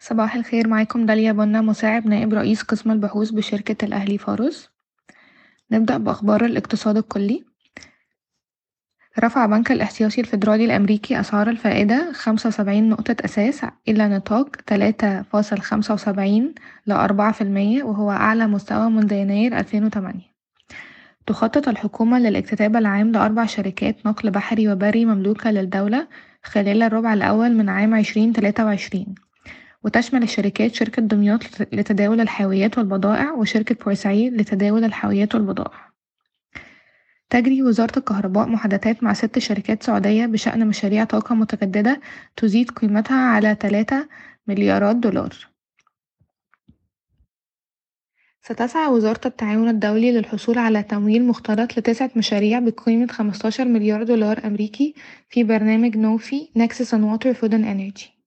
صباح الخير معاكم داليا بنا مساعد نائب رئيس قسم البحوث بشركة الأهلي فارس نبدأ بأخبار الاقتصاد الكلي. رفع بنك الاحتياطي الفيدرالي الأمريكي أسعار الفائدة خمسة وسبعين نقطة أساس إلى نطاق تلاتة فاصل خمسة وسبعين لأربعة في المية وهو أعلى مستوى منذ يناير ألفين وتمانية. تخطط الحكومة للاكتتاب العام لأربع شركات نقل بحري وبري مملوكة للدولة خلال الربع الأول من عام عشرين تلاتة وعشرين. وتشمل الشركات شركة دمياط لتداول الحاويات والبضائع وشركة بورسعيد لتداول الحاويات والبضائع. تجري وزارة الكهرباء محادثات مع ست شركات سعودية بشأن مشاريع طاقة متجددة تزيد قيمتها على تلاتة مليارات دولار. ستسعى وزارة التعاون الدولي للحصول على تمويل مختلط لتسعة مشاريع بقيمة خمستاشر مليار دولار أمريكي في برنامج نوفي Nexus on Water Food and Energy.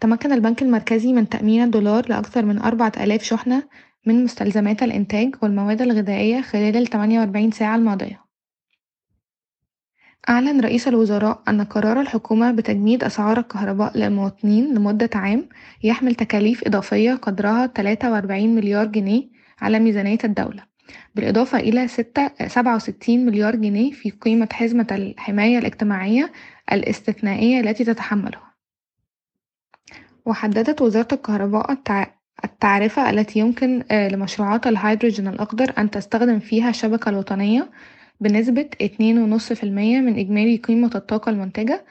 تمكن البنك المركزي من تأمين الدولار لأكثر من أربعة آلاف شحنة من مستلزمات الإنتاج والمواد الغذائية خلال التمانية وأربعين ساعة الماضية. أعلن رئيس الوزراء أن قرار الحكومة بتجميد أسعار الكهرباء للمواطنين لمدة عام يحمل تكاليف إضافية قدرها تلاتة وأربعين مليار جنيه على ميزانية الدولة بالإضافة إلى ستة سبعة وستين مليار جنيه في قيمة حزمة الحماية الاجتماعية الاستثنائية التي تتحملها. وحددت وزارة الكهرباء التعرفة التي يمكن لمشروعات الهيدروجين الأخضر أن تستخدم فيها الشبكة الوطنية بنسبة اتنين ونص في المية من إجمالي قيمة الطاقة المنتجة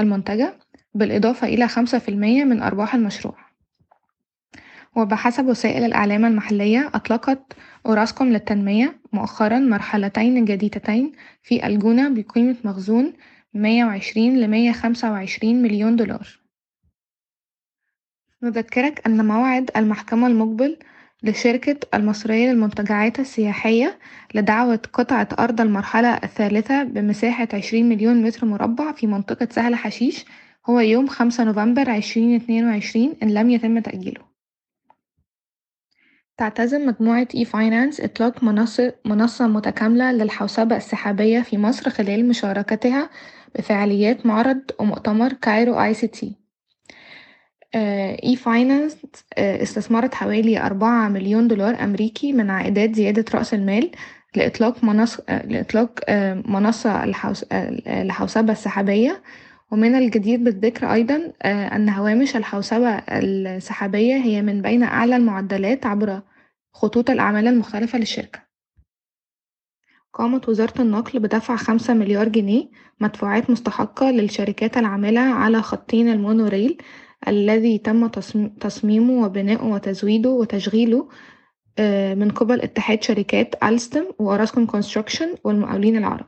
المنتجة بالإضافة إلى خمسة في المية من أرباح المشروع. وبحسب وسائل الإعلام المحلية أطلقت أوراسكوم للتنمية مؤخرا مرحلتين جديدتين في الجونة بقيمة مخزون مية وعشرين لمية خمسة وعشرين مليون دولار. نذكرك أن موعد المحكمة المقبل لشركة المصرية للمنتجعات السياحية لدعوى قطعة أرض المرحلة الثالثة بمساحة عشرين مليون متر مربع في منطقة سهل حشيش هو يوم خمسة نوفمبر عشرين اتنين وعشرين إن لم يتم تأجيله. تعتزم مجموعة e-finance إطلاق منصة, منصة متكاملة للحوسبة السحابية في مصر خلال مشاركتها بفعاليات معرض ومؤتمر Cairo ICT. e-finance استثمرت حوالي أربعة مليون دولار أمريكي من عائدات زيادة رأس المال لإطلاق منص لإطلاق منصة الحوسبة السحابية. ومن الجدير بالذكر أيضا أن هوامش الحوسبة السحابية هي من بين أعلى المعدلات عبر خطوط الأعمال المختلفة للشركة. قامت وزارة النقل بدفع خمسة مليار جنيه مدفوعات مستحقة للشركات العاملة على خطين المونوريل الذي تم تصميمه وبناؤه وتزويده وتشغيله من قبل اتحاد شركات ألستم و Orascom Construction والمقاولين العرب.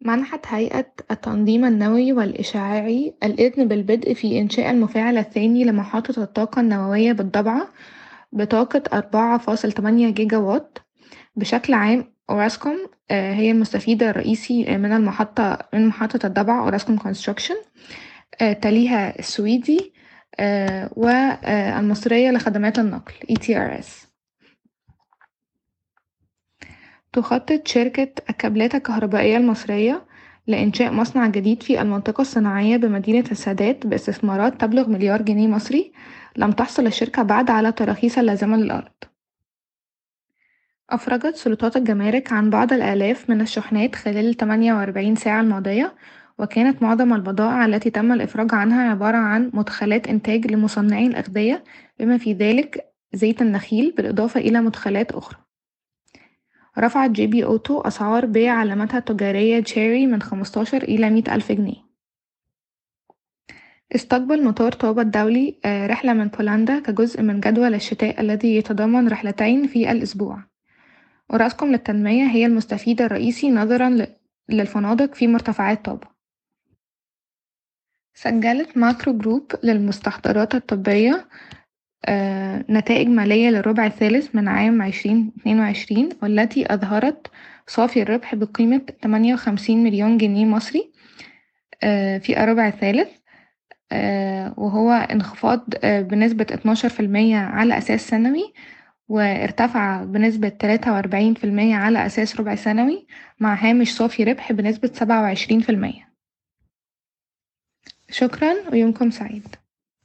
منحت هيئة التنظيم النووي والإشعاعي الإذن بالبدء في إنشاء المفاعل الثاني لمحطة الطاقة النووية بالضبعة بطاقة أربعة فاصل تمانية جيجا واط بشكل عام أوراسكوم هي المستفيد الرئيسي من المحطة من محطة الضبعة Orascom Construction. تليها السويدي والمصرية لخدمات النقل ETRS تخطط شركة الكابلات الكهربائية المصرية لإنشاء مصنع جديد في المنطقة الصناعية بمدينة السادات باستثمارات تبلغ مليار جنيه مصري لم تحصل الشركة بعد على التراخيص اللازمة للأرض. أفرجت سلطات الجمارك عن بعض الآلاف من الشحنات خلال التمانية وأربعين ساعة الماضية وكانت معظم البضائع التي تم الإفراج عنها عبارة عن مدخلات إنتاج لمصنعي الأغذية بما في ذلك زيت النخيل بالإضافة إلى مدخلات أخرى. رفعت GB Auto أسعار بيع علامتها التجارية تشيري من خمستاشر إلى مية ألف جنيه. استقبل مطار طابة الدولي رحلة من بولندا كجزء من جدول الشتاء الذي يتضمن رحلتين في الأسبوع. أوراسكوم للتنمية هي المستفيد الرئيسي نظرا للفنادق في مرتفعات طابة. سجلت Macro Group للمستحضرات الطبية نتائج مالية للربع الثالث من عام عشرين اتنين وعشرين والتي أظهرت صافي الربح بقيمة تمانية وخمسين مليون جنيه مصري في الربع الثالث وهو انخفاض بنسبة اتناشر في المية على أساس سنوي وارتفع بنسبة تلاتة وأربعين في المية على أساس ربع سنوي مع هامش صافي ربح بنسبة سبعة وعشرين في المية. شكرا ويومكم سعيد.